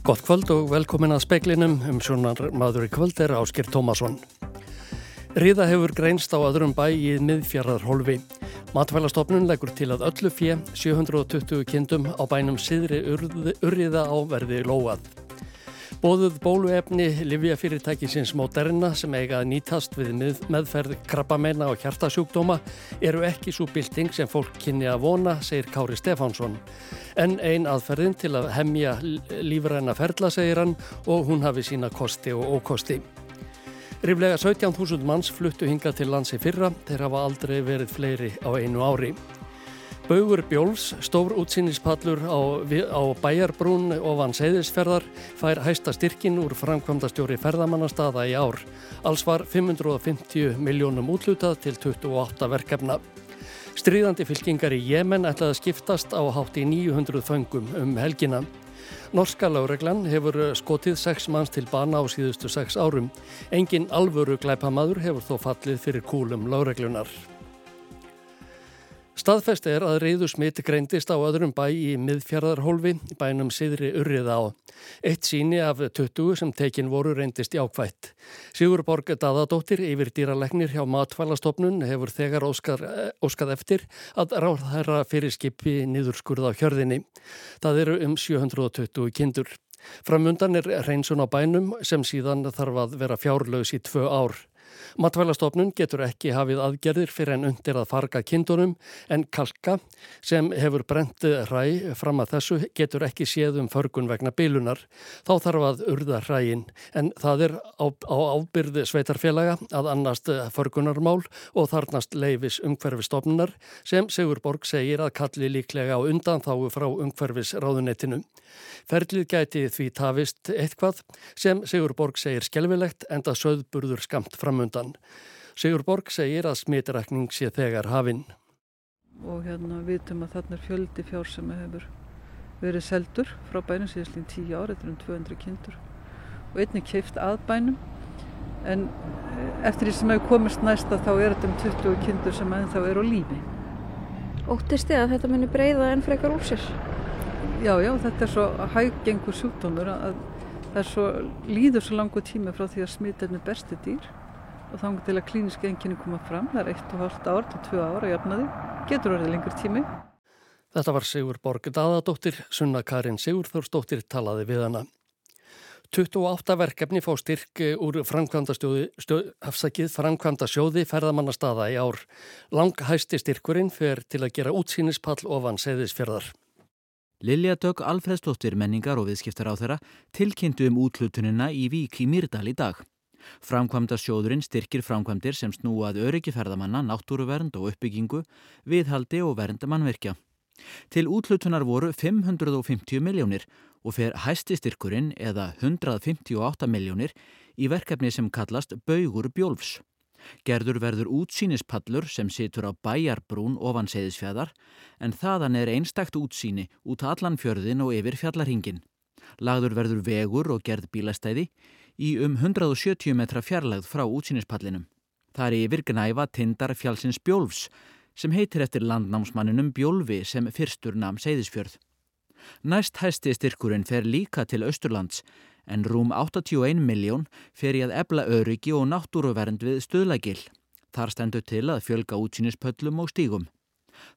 Gott kvöld og velkomin að speiklinum um sjónar maður í kvöld er Áskir Tómasson. Ríða hefur greinst á öðrum bæ í miðfjarrarholfi. Matvælastofnun leggur til að öllu fjö 720 kindum á bænum síðri urriða á verði lóað. Bóðuð bóluefni Livjafyrirtækisins Moderna sem eiga að nýtast við meðferð krabbameina og hjartasjúkdóma eru ekki svo bylting sem fólk kynni að vona, segir Kári Stefánsson. En ein aðferðin til að hemja lífræna ferla, segir hann, og hún hafi sína kosti og ókosti. Ríflega 17.000 manns fluttu hinga til landsi fyrra, þeir hafa aldrei verið fleiri á einu ári. Baugur Bjóls, stór útsýnispallur á, á bæjarbrún ofan seyðisferðar, fær hæsta styrkin úr framkvæmdastjóri ferðamannastaða í ár. Alls var 550 miljónum útlutað til 28 verkefna. Stríðandi fylkingar í Jemen ætlaði að skiptast á hátt í 900 föngum um helgina. Norska láreglan hefur skotið sex manns til bana á síðustu sex árum. Engin alvöru glæpamaður hefur þó fallið fyrir kúlum láreglunar. Staðfest er að reyðu smitt greindist á öðrum bæ í miðfjörðarhólfi bænum Siðri Urriða á. Eitt síni af 20 sem tekin voru reyndist jákvætt. Sigur Borg Dadadóttir yfir dýralegnir hjá matfælastofnun hefur þegar óskar, óskað eftir að ráðherra fyrir skipi niðurskurða á hjörðinni. Það eru um 720 kindur. Framundan er reynsun á bænum sem síðan þarf að vera fjárlaus í tvö ár. Matvælastofnun getur ekki hafið aðgerðir fyrir en undir að farga kindunum en kalka sem hefur brent hræ fram að þessu getur ekki séð um förgun vegna bílunar. Þá þarf að urða hræin en það er á, á ábyrði sveitarfélaga að annast förgunarmál og þarnast leifis umhverfistofnunar sem Sigur Borg segir að kalli líklega á undan þáu frá umhverfisráðunettinu. Ferlið gæti því tafist eitthvað sem Sigur Borg segir skelvilegt en það söðburður skamt framundan. Sigur Borg segir að smitrakning sé þegar hafinn. Og hérna vitum að þarna er fjöldi fjár sem hefur verið seldur frá bænum síðan tíu ári, þetta er um 200 kindur og einnig keift að bænum en eh, eftir því sem hefur komist næsta þá er þetta um 20 kindur sem ennþá er á lífi. Óttist þið að þetta muni breyða enn frekar úr sér? Já, já, þetta er svo hæggengur sjúkdómur að það er svo, líður svo langu tíma frá því að smita með besti dýr og þá til að klíniski enginni koma fram, það er 1,5 ár til 2 ár að jafna því, getur orðið lengur tími. Þetta var Sigur Borg Daðadóttir, Sunna Karin Sigurþórsdóttir talaði við hana. 28 verkefni fá styrk úr framkvæmda ferðamannastaða í ár. Lang hæsti styrkurinn fer til að gera útsýnispall ofan seðisfjörðar. Lilja Dögg Alfreðsdóttir menningar og viðskiptar á þeirra tilkynntu um útlutunina í Vík í Myrdal í dag. Framkvæmda sjóðurinn styrkir framkvæmdir sem snúað öryggiferðamanna, náttúruvernd og uppbyggingu, viðhaldi og vernd mannverkja. Til útlutunar voru 550 miljónir og fer hæsti styrkurinn eða 158 miljónir í verkefni sem kallast Baugur Bjólfs. Gerður verður útsýnispallur sem situr á bæjarbrún ofan seðisfjæðar en þaðan er einstakt útsýni út allan fjörðin og yfir fjallarhingin. Lagður verður vegur og gerð bílastæði í um 170 metra fjarlagð frá útsýnispallinum. Það er yfir gnæfa tindar fjálsins Bjólfs sem heitir eftir landnámsmanninum Bjólfi sem fyrstur namn seðisfjörð. Næst hæsti styrkurinn fer líka til Östurlands en rúm 81 miljón fer í að ebla öryggi og náttúruvernd við stöðlægil. Þar stendur til að fjölga útsýnispöllum og stígum.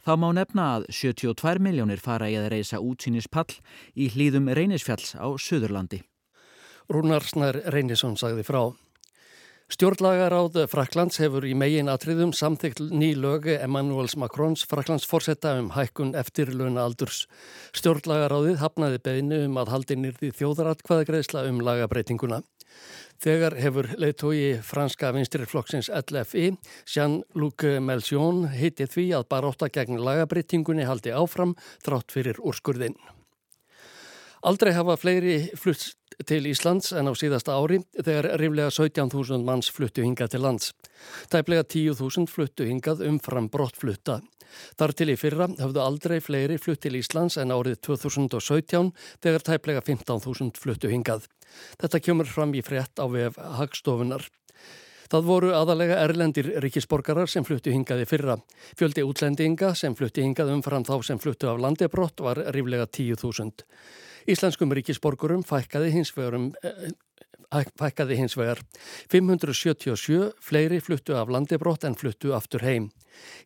Þá má nefna að 72 miljónir fara í að reysa útsýnispall í hlýðum Reynisfjalls á Suðurlandi. Rúnar Snær Reynisson sagði frá. Stjórnlagaráð Fraklands hefur í megin atriðum samþygt ný lögu Emmanuels Macrons Fraklands fórsetta um hækkun eftirluna aldurs. Stjórnlagaráðið hafnaði beðinu um að haldi nýrði þjóðaratkvaðagreisla um lagabreitinguna. Þegar hefur leiðtói franska vinstirflokksins LFI, Jean-Luc Melchion, hitti því að baróta gegn lagabreitingunni haldi áfram þrátt fyrir úrskurðinn. Aldrei hafa fleiri flutt til Íslands en á síðasta ári þegar riflega 17.000 manns fluttu hingað til lands. Tæplega 10.000 fluttu hingað umfram brottflutta. Þar til í fyrra hafðu aldrei fleiri flutt til Íslands en árið 2017 þegar tæplega 15.000 fluttu hingað. Þetta kemur fram í frétt á vef Hagstofunar. Það voru aðalega erlendir ríkisborgarar sem fluttu hingaði fyrra. Fjöldi útlendinga sem fluttu hingað umfram þá sem fluttu af landebrott var ríflega 10.000. Íslenskum ríkisborgurum fækkaði hins vegar um fækkaði hins vegar. 577 fleiri fluttu af landibrótt en fluttu aftur heim.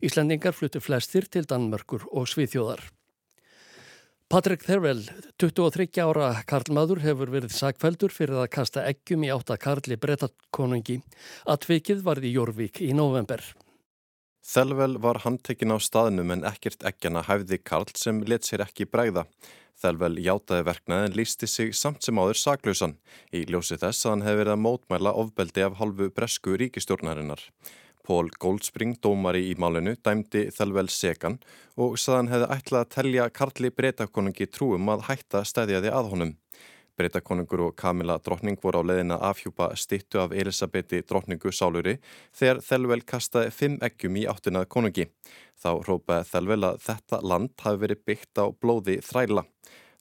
Íslandingar fluttu flestir til Danmörkur og Svíþjóðar. Patrik Þervel, 23 ára karlmaður, hefur verið sagfældur fyrir að kasta eggjum í átta karli breytakonungi. Atvikið varði Jórvík í november. Þelvel var handtekinn á staðnum en ekkert eggjana hæfði Karl sem let sér ekki bregða. Þelvel játaði verknað en lísti sig samt sem áður saklausan í ljósi þess að hann hefði verið að mótmæla ofbeldi af halvu bresku ríkistjórnarinnar. Pól Goldspring, dómari í málinu, dæmdi Þelvel segan og saðan hefði ætlað að telja Karli breytakonungi trúum að hætta stæðjaði að honum. Breytakonungur og Kamila Drottning voru á leðina afhjúpa stittu af Elisabethi Drottningu sáluri þegar Þelvel kastaði fimm eggjum í áttinað konungi. Þá rópaði Þelvel að þetta land hafi verið byggt á blóði þræla.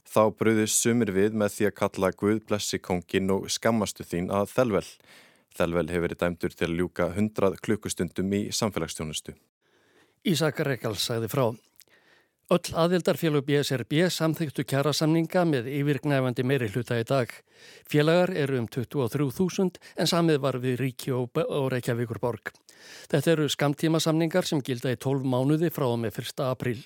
Þá bröðist sumir við með því að kalla Guð blessi kongin og skammastu þín að Þelvel. Þelvel hefur verið dæmdur til að ljúka 100 klukkustundum í samfélagsstjónustu. Ísakar Rekal sagði frá. Öll aðildarfélug BSRB samþyktu kjærasamninga með yfirgnæfandi meiri hluta í dag. Félagar eru um 23.000 en samið var við Ríki og, Reykjavíkur borg. Þetta eru skamtímasamningar sem gilda í 12 mánuði frá og með 1. apríl.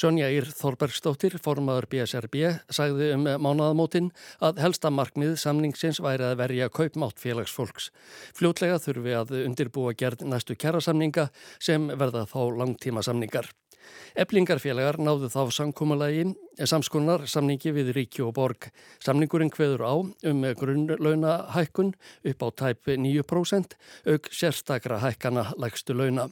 Sonja Ír Þorbergsdóttir, formadur BSRB, sagði um mánuðamótin að helsta markmið samningsins væri að verja kaupmátt félagsfolks. Fljótlega þurfi að undirbúa gerð næstu kjærasamninga sem verða þá langtíma samningar. Eblingarfélagar náðu þá samkómalagi, samskonar samningi við Ríki og Borg. Samningurinn hveður á um grunnlaunahækkun upp á tæp 9% auk sérstakra hækkana lægstu launa.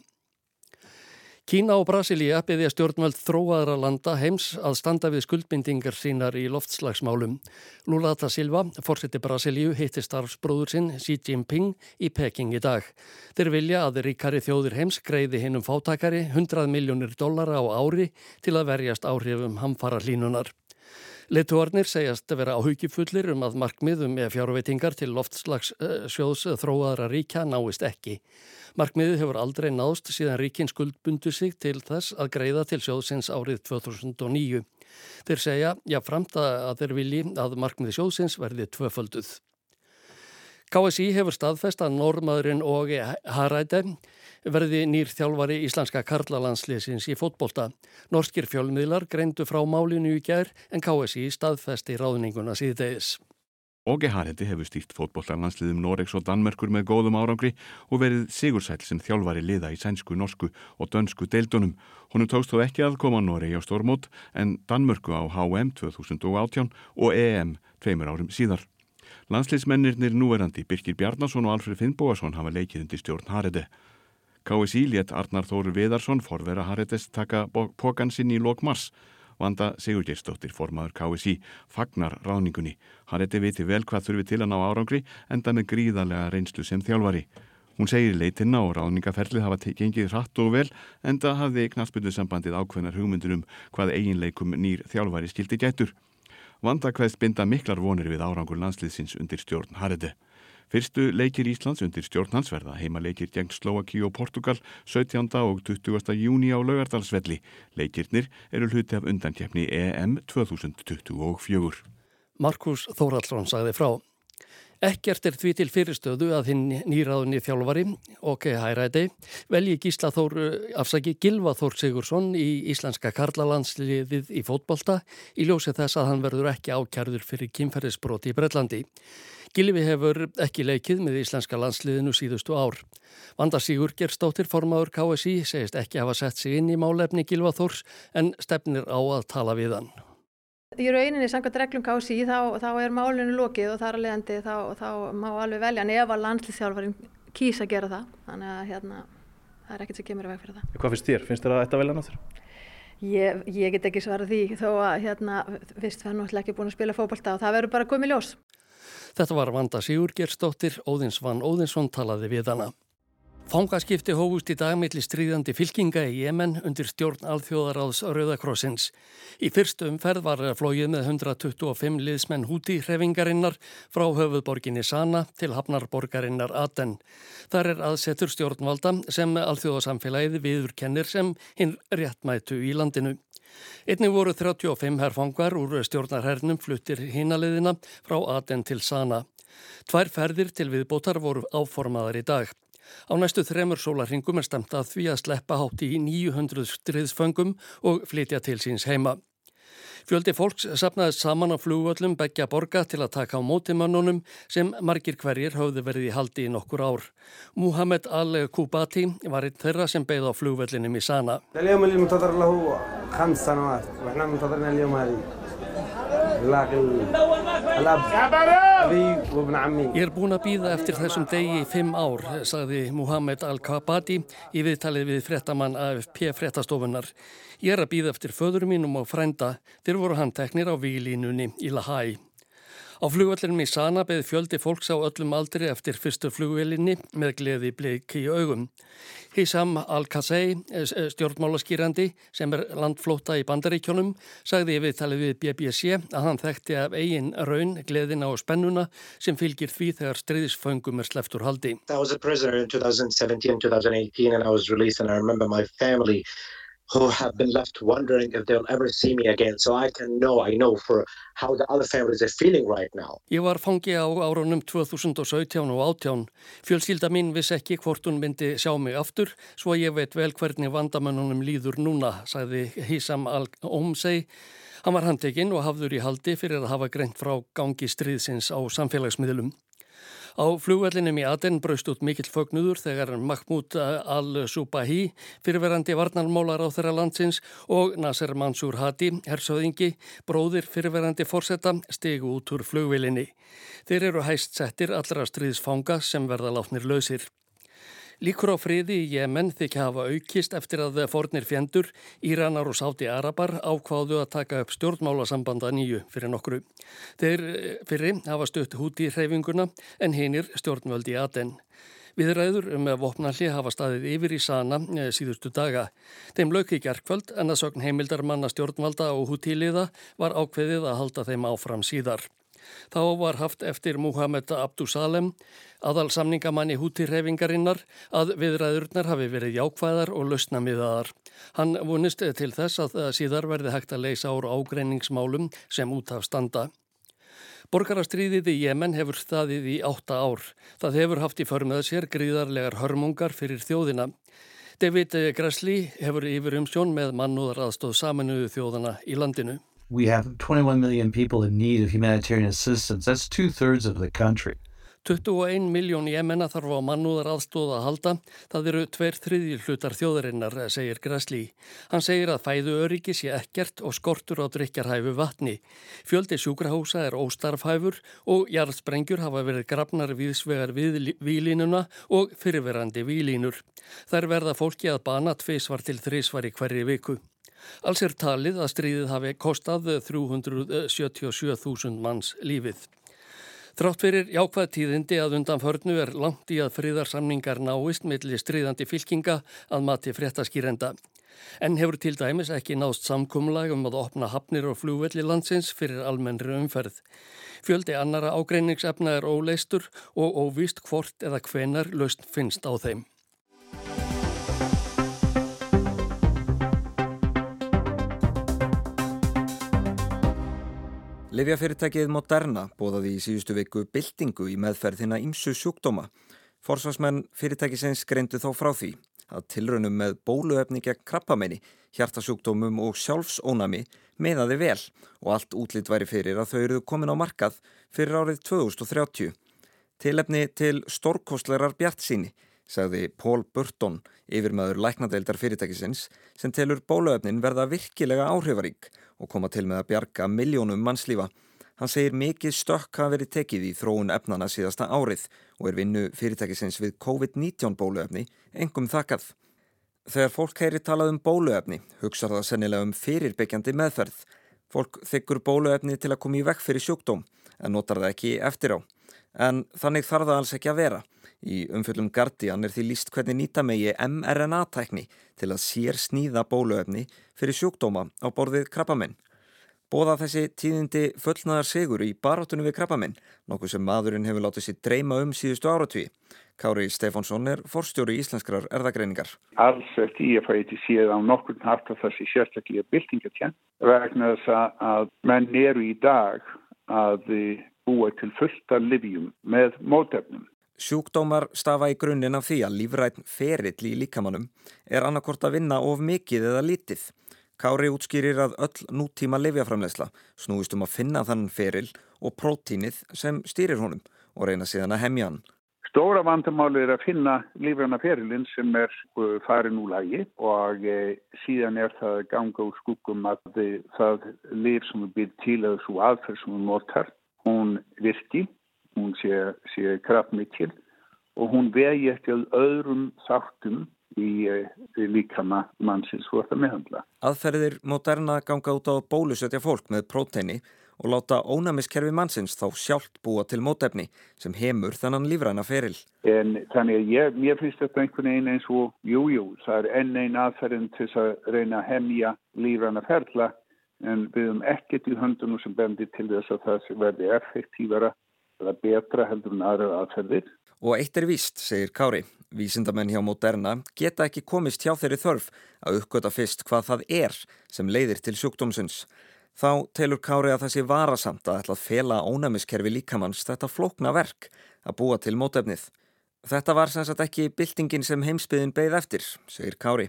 Kína og Brasilia byggja stjórnvöld þróaðra landa heims að standa við skuldbindingar sínar í loftslagsmálum. Lula da Silva, fórseti Brasilíu, heitti starfsbróður sinn Xi Jinping í Peking í dag. Þeir vilja að ríkari þjóðir heims greiði hinn um fátakari 100 miljónir dollara á ári til að verjast áhrifum hamfara hlínunar. Leituarnir segjast vera áhugifullir um að markmiðum með fjárveitingar til loftslagssjóðs þróaðra ríkja náist ekki. Markmiðið hefur aldrei náðst síðan ríkin skuldbundu sig til þess að greiða til sjóðsins árið 2009. Þeir segja, já framt að þeir vilji að markmiði sjóðsins verði tvöfölduð. KSI hefur staðfest að normaðurinn og Haræde verði nýr þjálfari íslenska karlalandsliðsins í fótbolta. Norskir fjölmiðlar greindu frá málinu í gerð en KSI staðfesti ráðninguna síðdegis. Óge Harendi hefur stýrt fótbollarlandsliðum Noregs og Danmörkur með góðum árangri og verið sigursæl sem þjálfari liða í sænsku, norsku og dönsku deildunum. Honum tókst þó ekki að koma Noregi á stórmót en Danmörku á HM 2018 og EM tveimur árum síðar. Landsliðsmennirnir núverandi Birkir Bjarnason og Alfred Finnbóasson hafa leikið undir stjórn Haredi. KSI létt Arnar Þóru Viðarsson forvera Haredes taka pókan sinn í lok mars Vanda Sigurgeirsdóttir, formaður KSI, fagnar ráningunni. Reyndi viti vel hvað þurfi til að ná árangri enda með gríðarlega reynslu sem þjálfari. Hún segir leitinna og ráningaferlið hafa gengið hratt og vel enda hafði knastbyrðu sambandið ákveðnar hugmyndur um hvað eiginleikum nýr þjálfari skildi gætur. Vanda hvaðst binda miklar vonir við árangur landsliðsins undir stjórn Haredi. Fyrstu leikir Íslands undir stjórnhansverða heima leikir gegn Slovaki og Portugal 17. og 20. júni á laugardalsvelli. Leikirnir eru hluti af undankjefni EM 2024. Markus Þóraldsson sagði frá. Ekkert er því til fyrirstöðu að hinn nýraðunni þjálfari, OK Hæræti, velji Gísla Þór, afsaki Gilva Þór Sigursson í Íslenska Karlalandsliðið í fótbolta í ljósi þess að hann verður ekki ákjærður fyrir kynferðisbroti í Brellandi. Gilvi hefur ekki leikið með Íslenska landsliðinu síðustu ár. Vanda Sigur Gerstóttir, formadur KSI, segist ekki hafa sett sig inn í málefni Gilva Þórs en stefnir á að tala við hann. Í rauninni, samkvæmt reglum KSI, þá, þá er málinu lokið og þar að leiðandi þá, þá má alveg velja en ef að landsliðsjálfarin kýsa að gera það. Þannig að hérna, það er ekkert sem kemur í veg fyrir það. Hvað finnst þér? Finnst þér að þetta velja náttúrulega? Ég, ég get ekki svarað því þó að hérna, fyrst við erum náttúrulega ekki búin að spila fókbalta og það verður bara komið ljós. Þetta var Vanda Sigurgersdóttir, Óðins Van Óðinsson talaði við hana. Fangaskipti hófust í dagmiðli stríðandi fylkinga í Jemen undir stjórn alþjóðaráðs Rauðakrossins. Í fyrstu umferð var flóið með 125 liðsmenn húti hrefingarinnar frá höfuðborginni Sana til hafnarborgarinnar Aten. Þar er aðsetur stjórnvalda sem alþjóðasamfélagið viður kennir sem hinn réttmætu í landinu. Einnig voru 35 herfangar úr stjórnarhernum fluttir hínaliðina frá Aden til Sana. Tvær ferðir til viðbótar voru áformaðar í dag. Á næstu þremur sólarhingum er stemt að því að sleppa hátti í 900 striðsföngum og flytja til síns heima. Fjöldi fólks sapnaðist saman á flugvöllum begja borga til að taka á mótimannunum sem margir hverjir höfðu verið í haldi í nokkur ár. Muhammed Al-Kubati var einn þeirra sem beigð á flugvöllinum í Sana. Ég er búin að býða eftir þessum degi í fimm ár, sagði Muhammed Al-Kabadi í viðtalið við frettamann AFP frettastofunar. Ég er að býða eftir föður mínum og frænda, þeir voru handteknir á výlínunni í Lahai. Á flugvellinum í Sana beði fjöldi fólks á öllum aldri eftir fyrstu flugvelinni með gleði bleiki í augum. Hissam Al-Qasei, eh, eh, stjórnmálaskýrandi sem er landflóta í bandaríkjónum, sagði við talið við BBC að hann þekkti af eigin raun, gleðina og spennuna sem fylgir því þegar stríðisföngum er sleftur haldi. I was a prisoner in 2017-2018 and I was released and I remember my family who have been left wondering if they'll ever see me again. So I can know, I know for how the other families are feeling right now. Ég var fangi á árunum 2017 og 18. Fjölskylda mín viss ekki hvort hún myndi sjá mig aftur, svo ég veit vel hvernig vandamennunum líður núna, sagði Hísam Al-Omsei. Hann var handtekinn og hafður í haldi fyrir að hafa greint frá gangi stríðsins á samfélagsmiðlum. Á flugvellinum í Aden braust út mikill fögnudur þegar Mahmoud al-Subahi, fyrirverandi varnarmólar á þeirra landsins og Nasser Mansour Hadi, hersöðingi, bróðir fyrirverandi fórsetta, stegu út úr flugvelinni. Þeir eru hæst settir allra stríðsfanga sem verða látnir lausir. Líkur á friði í Jemen þykja hafa aukist eftir að fornir fjendur, Íranar og Sáti Arabar ákváðu að taka upp stjórnmálasambanda nýju fyrir nokkru. Þeir eh, fyrir hafa stutt húti í hreyfinguna en hinnir stjórnvöldi Aden. Viðræður um að vopnalli hafa staðið yfir í sana eh, síðustu daga. Þeim lög í gerkvöld en að sögn heimildar manna stjórnvalda og hútíliða var ákveðið að halda þeim áfram síðar. Þá var haft eftir Muhammed Abdusalem, aðal samningamanni hútirhefingarinnar, að viðræðurnar hafi verið jákvæðar og lausnamiðaðar. Hann vonist til þess að síðar verði hægt að leysa ára ágreiningsmálum sem út af standa. Borgarastriðið í Jemen hefur staðið í átta ár. Það hefur haft í förmöða sér gríðarlegar hörmungar fyrir þjóðina. David Gressli hefur yfir umsjón með mannúðar aðstóð saminuðu þjóðana í landinu. We have 21 million people in need of humanitarian assistance. That's two thirds of the country. 21 miljón jemenna þarf á mannúðar aðstóða að halda. Það eru tver þriðji hlutar þjóðarinnar, segir Grasli. Hann segir að fæðu öryggi sé ekkert og skortur á drikjarhæfu vatni. Fjöldi sjúkrahósa er óstarfhæfur og jarðsprengjur hafa verið grafnar viðsvegar við výlínuna og fyrirverandi výlínur. Þær verða fólki að bana tveisvar til þrísvar í hverju viku. Alls er talið að stríðið hafi kostað 377.000 manns lífið. Þrátt fyrir jákvæð tíðindi að undan förnu er langt í að friðarsamningar náist millir stríðandi fylkinga að mati fréttaskýrenda. En hefur til dæmis ekki nást samkumlag um að opna hafnir og flúvelli landsins fyrir almennri umferð. Fjöldi annara ágreiningsefna er óleistur og óvíst hvort eða hvenar laust finnst á þeim. Livjafyrirtækið Moderna bóðaði í síðustu viku byltingu í meðferðina ímsu sjúkdóma. Forsvarsmenn fyrirtækisins greindu þó frá því að tilraunum með bóluefni gegn krabbamenni, hjartasjúkdómum og sjálfsónami meðaði vel og allt útlýtt væri fyrir að þau eruðu komin á markað fyrir árið 2030. Tilefni til stórkostlerar bjart síni sagði Pól Burton, yfirmaður læknadeildar fyrirtækisins, sem telur bóluefnin verða virkilega áhrifarík og koma til með að bjarga miljónum mannslífa. Hann segir mikið stökk hafa verið tekið í þróun efnana síðasta árið og er vinnu fyrirtækisins við COVID-19 bóluefni engum þakkað. Þegar fólk heyri talað um bóluefni, hugsa það sennilega um fyrirbyggjandi meðferð. Fólk þykkur bóluefni til að koma í vekk fyrir sjúkdóm, en notar það ekki eftir á. En þannig þarf það alls ekki að vera. Í umfjöldum Guardian er því líst hvernig nýta megi mRNA-tækni til að sér sníða bóluefni fyrir sjúkdóma á borðið krabbamenn. Bóða þessi tíðindi fullnaðar sigur í barátunum við krabbaminn, nokkuð sem maðurinn hefur látið sér dreyma um síðustu áratví. Kári Stefánsson er forstjóri íslenskrar erðagreiningar. Alls eftir ég fæti séð á nokkur haft að þessi sérstaklega byltingatján vegna þess að menn eru í dag að búa til fullta livjum með mótefnum. Sjúkdómar stafa í grunninn af því að lífræðn ferill í líkamannum er annarkort að vinna of mikið eða lítið. Kári útskýrir að öll nútíma livjaframlegsla snúist um að finna þann ferill og prótínið sem stýrir honum og reyna síðan að hemja hann. Stóra vandamáli er að finna lífrana ferilinn sem er uh, farin úr lagi og e, síðan er það ganga úr skuggum að það líf sem er byrð til að þessu aðferð sem við notar, hún virki hún sé, sé kraftmikil og hún vegi eftir öðrum þáttum í, í líkama mannsins ert að meðhandla. Aðferðir moderna ganga út á bólusetja fólk með próteini og láta ónæmiskerfi mannsins þá sjálft búa til mótefni sem heimur þannan lífræna feril. En þannig að ég, mér finnst þetta einhvern veginn eins og jújú, jú, það er enn einn aðferðin til að reyna að hemja lífræna ferla en við höfum ekkert í höndunum sem bendir til þess að það verði effektífara eða betra heldur en aðra aðferðir. Og eitt er víst, segir Kári, vísindamenn hjá Moderna geta ekki komist hjá þeirri þörf að uppgöta fyrst hvað það er sem leiðir til sjúkdómsins. Þá telur Kári að sé varasamt að ætla að fela ónæmiskerfi líkamanns þetta flókna verk að búa til mótefnið. Þetta var sem sagt ekki byltingin sem heimsbyðin beigð eftir, segir Kári.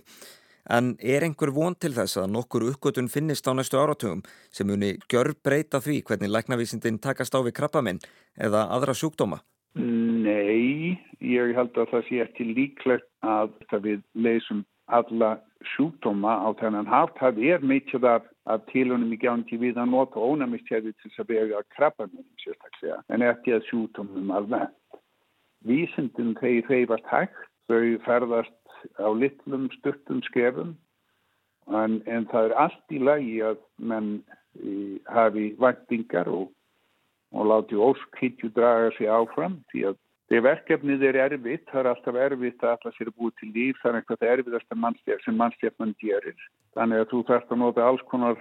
En er einhver von til þess að nokkur uppgötun finnist á næstu áratugum sem muni gjör breyta því hvernig læknavísindin takast á við krabbaminn eða aðra sjúkdóma? Nei, ég held að það sé ekki líklegt að við leysum alla sjúkdóma á þennan haft. Það er mikið af, af tilunum í gjándi við að nota ónæmistjæði til að vega krabbaminn sérstaklega en ekki að sjúkdómum alveg. Vísindin þeir reyfast hægt, þau ferðast á litlum stuttum skefum en, en það er allt í lagi að menn í, hafi vendingar og, og láti óskhittju draga sig áfram því að því verkefnið er erfitt, það er alltaf erfitt að alltaf sér búið til líf, það er eitthvað erfiðasta mannstjæf sem mannstjæfmann gerir. Þannig að þú þarfst að nota alls konar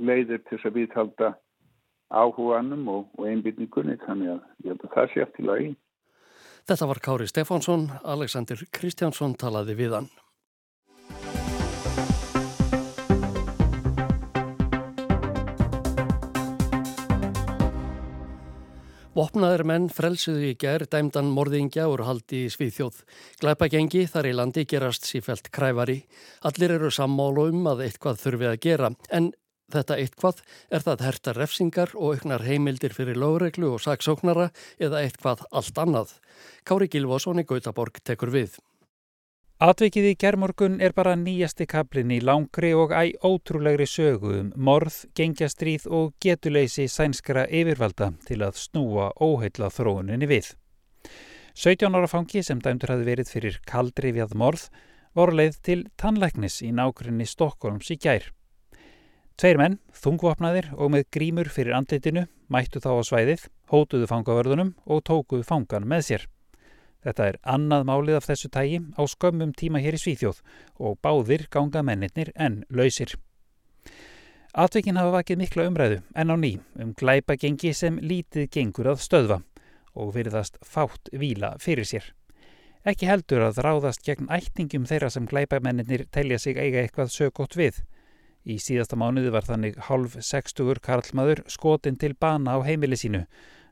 leiðir til þess að viðhalda áhuganum og, og einbindningunni, þannig að ég held að það sé eftir lagi. Þetta var Kári Stefánsson, Alexander Kristjánsson talaði við hann. Vopnaður menn frelsuðu í gerð dæmdan morðingja úr haldi í Svíþjóð. Glæpagengi þar í landi gerast sífælt kræfari. Allir eru sammálu um að eitthvað þurfi að gera en Þetta eitthvað er það herta refsingar og auknar heimildir fyrir lögreglu og saksóknara eða eitthvað allt annað. Kári Gilvásson í Gautaborg tekur við. Atvikið í gerðmorgun er bara nýjasti kaplinn í langri og æg ótrúlegri sögu um morð, gengjastríð og getuleysi sænskara yfirvalda til að snúa óheila þróuninni við. 17 ára fangi sem dæmdur hafi verið fyrir kaldri við morð voru leið til tannleiknis í nákrenni Stokkólms í gær. Tveir menn, þungvapnaðir og með grímur fyrir andlitinu, mættu þá á svæðið, hótuðu fangavörðunum og tókuðu fangan með sér. Þetta er annað málið af þessu tægi á skömmum tíma hér í Svíþjóð og báðir ganga mennirnir en lausir. Atvikin hafa vakið mikla umræðu en á ný um glæpa gengi sem lítið gengur að stöðva og virðast fátt vila fyrir sér. Ekki heldur að ráðast gegn ættingum þeirra sem glæpa mennirnir telja sig eiga eitthvað sögótt við Í síðasta mánuði var þannig halv sextugur Karlmaður skotin til bana á heimili sínu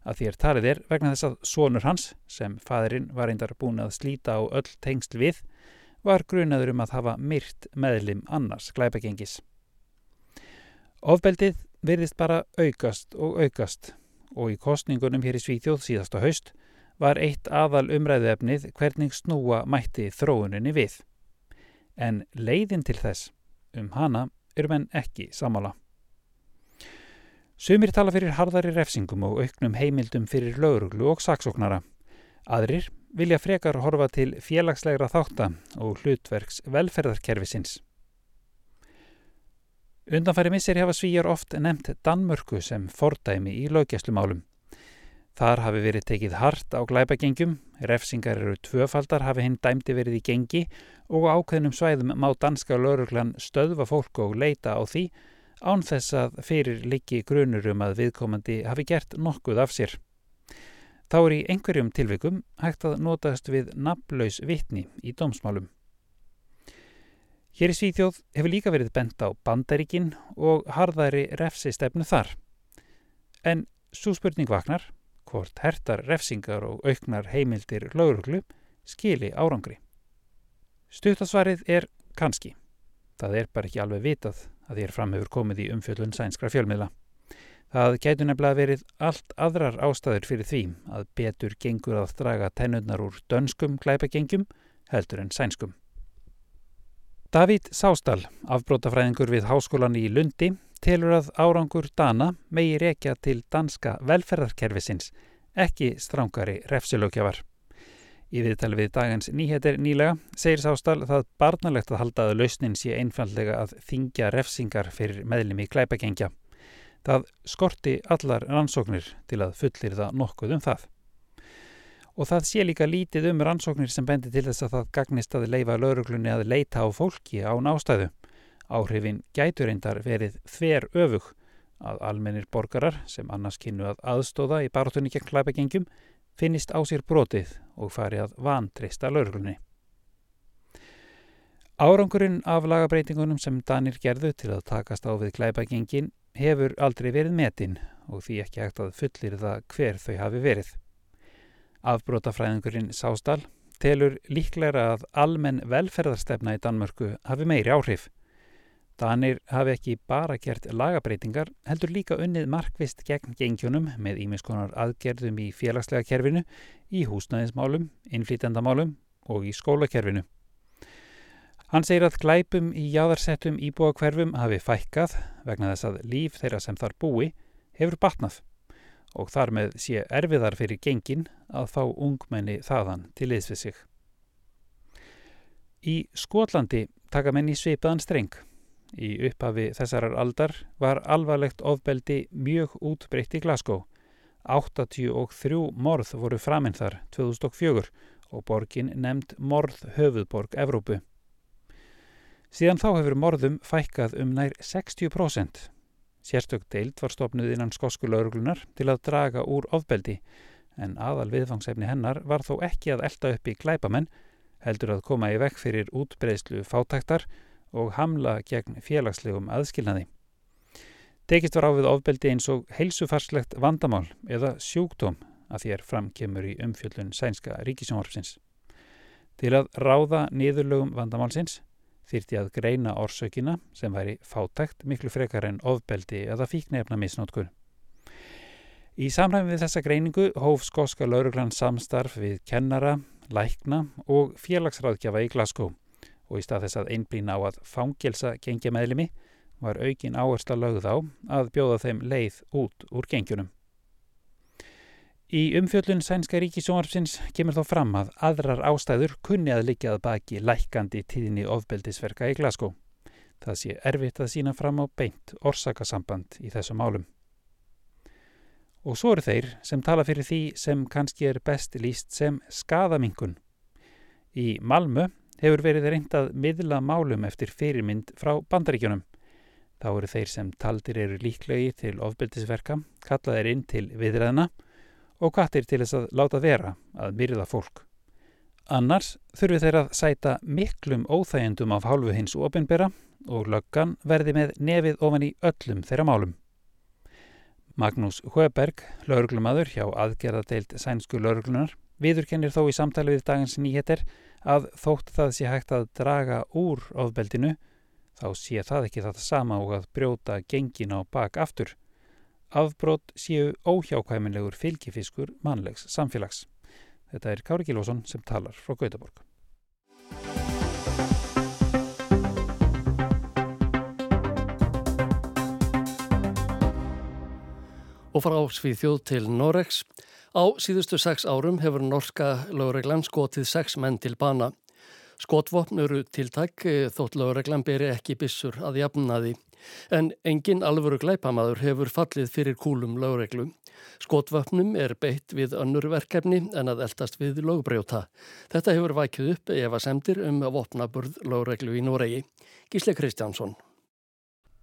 að er talið er vegna þess að sonur hans, sem fadurinn var eindar búin að slíta á öll tengsl við, var grunaður um að hafa myrt meðlim annars glæpagengis. Ofbeldið virðist bara aukast og aukast og í kostningunum hér í Svíþjóð síðasta haust var eitt aðal umræðuefnið hvernig snúa mætti þróuninni við. En leiðin til þess um hana eru menn ekki samála. Sumir tala fyrir harðari refsingum og auknum heimildum fyrir lauruglu og saksóknara. Aðrir vilja frekar horfa til félagslegra þátta og hlutverks velferðarkerfisins. Undanfæri missir hefa svíjar oft nefnt Danmörku sem fordæmi í löggjæslumálum. Þar hafi verið tekið hart á glæpagengjum, refsingar eru tvöfaldar hafi hinn dæmdi verið í gengi og ákveðnum svæðum má danska lauruglan stöðva fólk og leita á því án þess að fyrir liggi grunur um að viðkomandi hafi gert nokkuð af sér. Þá er í einhverjum tilvikum hægt að notast við nafnlaus vitni í dómsmálum. Hér í Svíþjóð hefur líka verið bent á bandaríkin og harðari refsistefnu þar. En svo spurning vaknar hvort hertar refsingar og auknar heimildir lauruglu skili árangri. Stuttasvarið er kannski. Það er bara ekki alveg vitað að þér framhefur komið í umfjöldun sænskra fjölmiðla. Það gætu nefnilega verið allt aðrar ástæður fyrir því að betur gengur að draga tennurnar úr dönskum glæpagengjum heldur en sænskum. Davíð Sástal, afbrótafræðingur við háskólan í Lundi, telur að árangur Dana megi rekja til danska velferðarkerfisins, ekki strángari refsilögjafar. Í viðtali við dagans nýheter nýlega segir Sástal það barnalegt að halda að lausnin sé einfallega að þingja refsingar fyrir meðlimi klæpagengja. Það skorti allar rannsóknir til að fullir það nokkuð um það. Og það sé líka lítið um rannsóknir sem bendi til þess að það gagnist að leifa lauruglunni að leita á fólki á nástæðu. Áhrifin gætur reyndar verið þver öfug að almennir borgarar sem annars kynnu að aðstóða í barátunni gegn klæpagengjum finnist á sér brotið og fari að vantreista lauruglunni. Árangurinn af lagabreitingunum sem Danir gerðu til að takast á við klæpagengin hefur aldrei verið metin og því ekki hægt að fullir það hver þau hafi verið. Afbrótafræðingurinn Sástal telur líklæra að almenn velferðarstefna í Danmörku hafi meiri áhrif. Danir hafi ekki bara gert lagabreitingar, heldur líka unnið markvist gegn gengjónum með ímiskonar aðgerðum í félagslega kerfinu, í húsnæðismálum, innflýtendamálum og í skólakerfinu. Hann segir að glæpum í jáðarsettum íbúakverfum hafi fækkað vegna þess að líf þeirra sem þar búi hefur batnað og þar með sé erfiðar fyrir gengin að fá ungmenni þaðan til liðsvið sig. Í Skotlandi taka menn í sveipaðan streng. Í upphafi þessarar aldar var alvarlegt ofbeldi mjög útbreytt í Glasgow. 83 morð voru framinn þar 2004 og borgin nefnd morð höfuðborg Evrópu. Síðan þá hefur morðum fækkað um nær 60%. Sérstök deild var stopnuð innan skosku lauruglunar til að draga úr ofbeldi en aðal viðfangsefni hennar var þó ekki að elda upp í glæpamenn heldur að koma í vekk fyrir útbreyðslu fátæktar og hamla gegn félagslegum aðskilnaði. Tekist var á við ofbeldi eins og heilsufarslegt vandamál eða sjúkdóm að þér framkemur í umfjöllun sænska ríkisjónvarpsins. Til að ráða niðurlögum vandamálsins þyrti að greina orsökina sem væri fátækt miklu frekar en ofbeldi eða fíknefna misnótkun. Í samræmi við þessa greiningu hóf skoska lauruglan samstarf við kennara, lækna og félagsráðgjafa í Glasgow og í stað þess að einblýna á að fangelsa gengja meðlimi var aukin áhersla lögð á að bjóða þeim leið út úr gengjunum. Í umfjöllun sænska ríkisjónarpsins kemur þó fram að aðrar ástæður kunni að liggja að baki lækandi tíðinni ofbeldisverka í Glasgow. Það sé erfitt að sína fram á beint orsakasamband í þessu málum. Og svo eru þeir sem tala fyrir því sem kannski er best líst sem skadamingun. Í Malmö hefur verið reyndað miðla málum eftir fyrirmynd frá bandaríkjunum. Þá eru þeir sem taldir eru líklegi til ofbeldisverka, kallaðir inn til viðræðina og kvartir til þess að láta vera að myrða fólk. Annars þurfi þeir að sæta miklum óþægendum af hálfu hins ofinbera og löggan verði með nefið ofan í öllum þeirra málum. Magnús Hauberg, lauruglumadur hjá aðgerðadeild sænsku lauruglunar, viðurkennir þó í samtali við dagins nýheter að þótt það sé hægt að draga úr ofbeldinu, þá sé það ekki þetta sama og að brjóta gengin á bak aftur afbrót séu óhjákvæminlegur fylgifiskur mannlegs samfélags. Þetta er Kári Gilvason sem talar frá Gautaborg. Og frá Svíþjóð til Noregs. Á síðustu sex árum hefur norska lögreglan skotið sex menn til bana. Skotvopn eru tiltak eh, þótt lögreglan beri ekki bissur að jafnaði. En engin alvöru glæpamaður hefur fallið fyrir kúlum lögreglu. Skotvöpnum er beitt við önnur verkefni en að eldast við lögbrjóta. Þetta hefur vækið upp ef að semdir um að vopnaburð lögreglu í Noregi. Gísle Kristjánsson.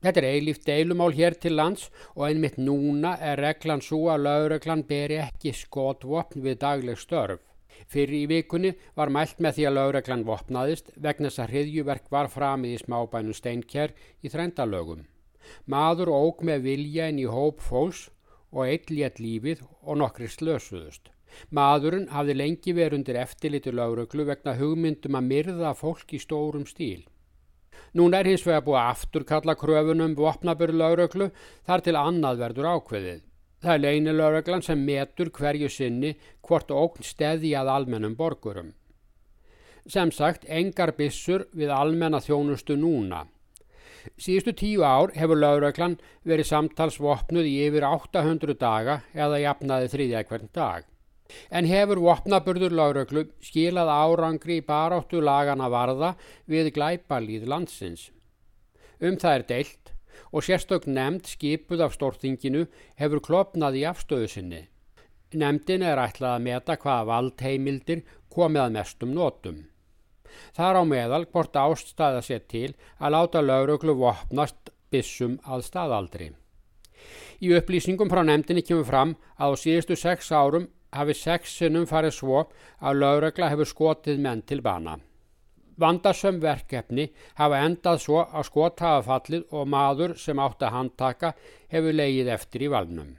Þetta er eilíft deilumál hér til lands og einmitt núna er reglan svo að lauruglan beri ekki skotvopn við dagleg störf. Fyrir í vikunni var mælt með því að lauruglan vopnaðist vegna þess að hriðjuverk var framið í smábænu steinkjær í þrendalögum. Maður óg með vilja inn í hóp fólks og eitt létt lífið og nokkri slösuðust. Maðurinn hafði lengi verið undir eftirlitu lauruglu vegna hugmyndum að myrða fólk í stórum stíl. Núna er hins vegar búið að afturkalla kröfunum vopnabur lauröklu þar til annað verður ákveðið. Það er leinilauröglan sem metur hverju sinni hvort ógn steði að almennum borgurum. Sem sagt, engar bissur við almenna þjónustu núna. Síðustu tíu ár hefur lauröglan verið samtalsvopnuð í yfir 800 daga eða jafnaði þriðja hvern dag en hefur vopnaburður lauröklu skilað árangri í baráttu lagana varða við glæpalíð landsins. Um það er deilt og sérstök nefnd skipuð af stórtinginu hefur klopnað í afstöðu sinni. Nemndin er ætlað að meta hvaða valdheimildir komið að mestum nótum. Þar á meðal hvort ástæða sér til að láta lauröklu vopnast bissum að staðaldri. Í upplýsingum frá nefndinni kemur fram að á síðustu sex árum hafi sexinum farið svo að lögregla hefur skotið menn til bana. Vandasöm verkefni hafa endað svo að skot hafa fallið og maður sem átt að handtaka hefur leigið eftir í valnum.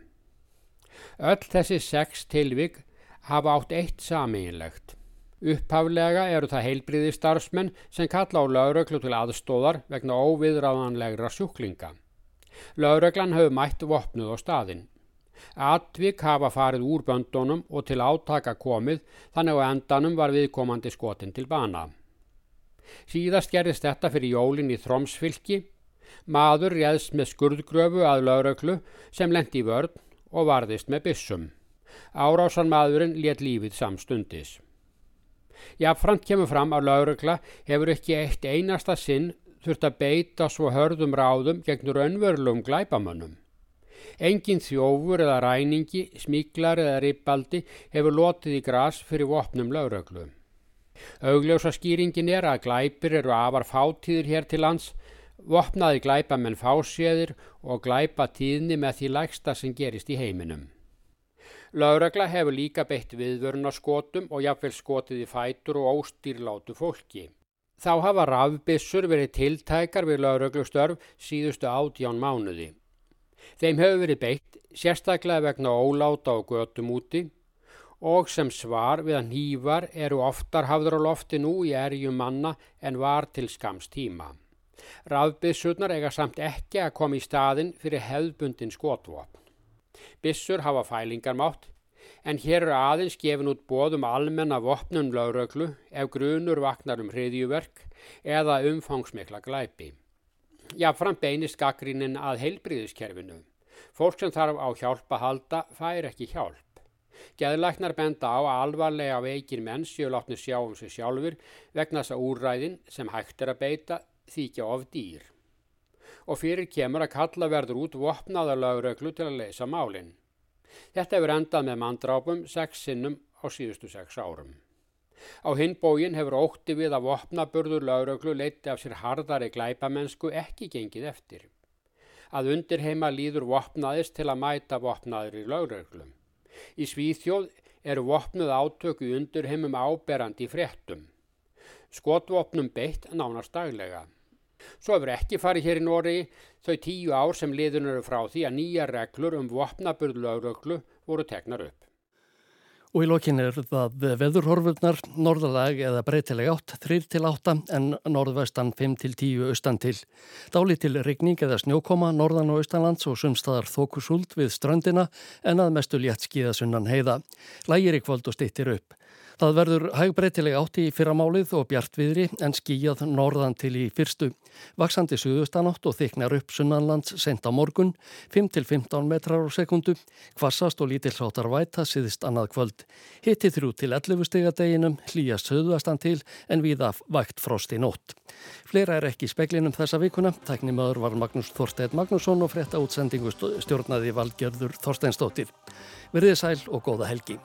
Öll þessi sex tilvig hafa átt eitt sameinlegt. Upphaflega eru það heilbriði starfsmenn sem kalla á lögreglu til aðstóðar vegna óviðráðanlegra sjúklinga. Lögreglan hefur mætt vopnuð á staðinn. Atvik hafa farið úr böndunum og til átaka komið þannig á endanum var viðkomandi skotin til bana. Síðast gerðist þetta fyrir jólin í Þrómsfylki. Maður réðst með skurðgröfu að lauröklu sem lendi í vörn og varðist með byssum. Árásan maðurinn let lífið samstundis. Jáfnframt kemur fram að laurökla hefur ekki eitt einasta sinn þurft að beita svo hörðum ráðum gegn raunverulum glæbamönnum. Engin þjófur eða ræningi, smíklar eða rippaldi hefur lotið í gras fyrir vopnum lauröglu. Augljósa skýringin er að glæpir eru afar fátíðir hér til lands, vopnaði glæpa menn fáséðir og glæpa tíðni með því lægsta sem gerist í heiminum. Lauragla hefur líka beitt viðvörunarskotum og jafnvel skotið í fætur og óstýrlátu fólki. Þá hafa rafbissur verið tiltækar við lauröglustörf síðustu átján mánuði. Þeim hefur verið beitt sérstaklega vegna óláta og götum úti og sem svar við að nývar eru oftar hafður á lofti nú í erjum manna en var til skams tíma. Rafbissurnar eiga samt ekki að koma í staðin fyrir hefðbundin skotvopn. Bissur hafa fælingarmátt en hér eru aðeins gefin út bóðum almenna vopnum lauröglu ef grunur vaknar um hriðjuverk eða umfangsmikla glæpi. Jáfnfram beinist gaggrínin að heilbríðiskerfinu. Fólk sem þarf á hjálp að halda fær ekki hjálp. Geðlæknar benda á að alvarlega veikir menn séu látni sjá um sig sjálfur vegna þess að úræðin sem hægt er að beita þykja of dýr. Og fyrir kemur að kalla verður út vopnaða lauröglu til að leysa málinn. Þetta hefur endað með mandrápum sex sinnum á síðustu sex árum. Á hinbógin hefur ótti við að vopnaburður lauröglu leiti af sér hardari glæpamennsku ekki gengið eftir. Að undirheima líður vopnaðist til að mæta vopnaður í lauröglum. Í Svíþjóð eru vopnuð átöku í undirheimum áberandi fréttum. Skotvopnum beitt nánast daglega. Svo hefur ekki farið hér í Nóri þau tíu ár sem liðun eru frá því að nýja reglur um vopnaburð lauröglu voru tegnar upp. Og í lokin er það veðurhorfurnar, norðalag eða breytileg átt, 3 til 8 en norðvestan 5 til 10 austan til. Dáli til regning eða snjókoma, norðan og austanlands og sumstaðar þókusúld við strandina en að mestu létt skíðasunnan heiða. Lægir í kvöld og stittir upp. Það verður hægbreytileg átti í fyrramálið og bjartviðri en skíjað norðan til í fyrstu. Vaksandi suðustanátt og þyknar upp sunnanlands sent á morgun, 5-15 metrar á sekundu, kvassast og lítill hláttar væta síðist annað kvöld. Hitti þrjú til 11 stegadeginum, hlýjast suðuastan til en viða vægt frost í nótt. Fleira er ekki í speklinum þessa vikuna. Tæknimaður var Magnús Þorstein Magnússon og frétta útsendingu stjórnaði valgjörður Þorsteinstóttir. Verðið sæl og góða helgi.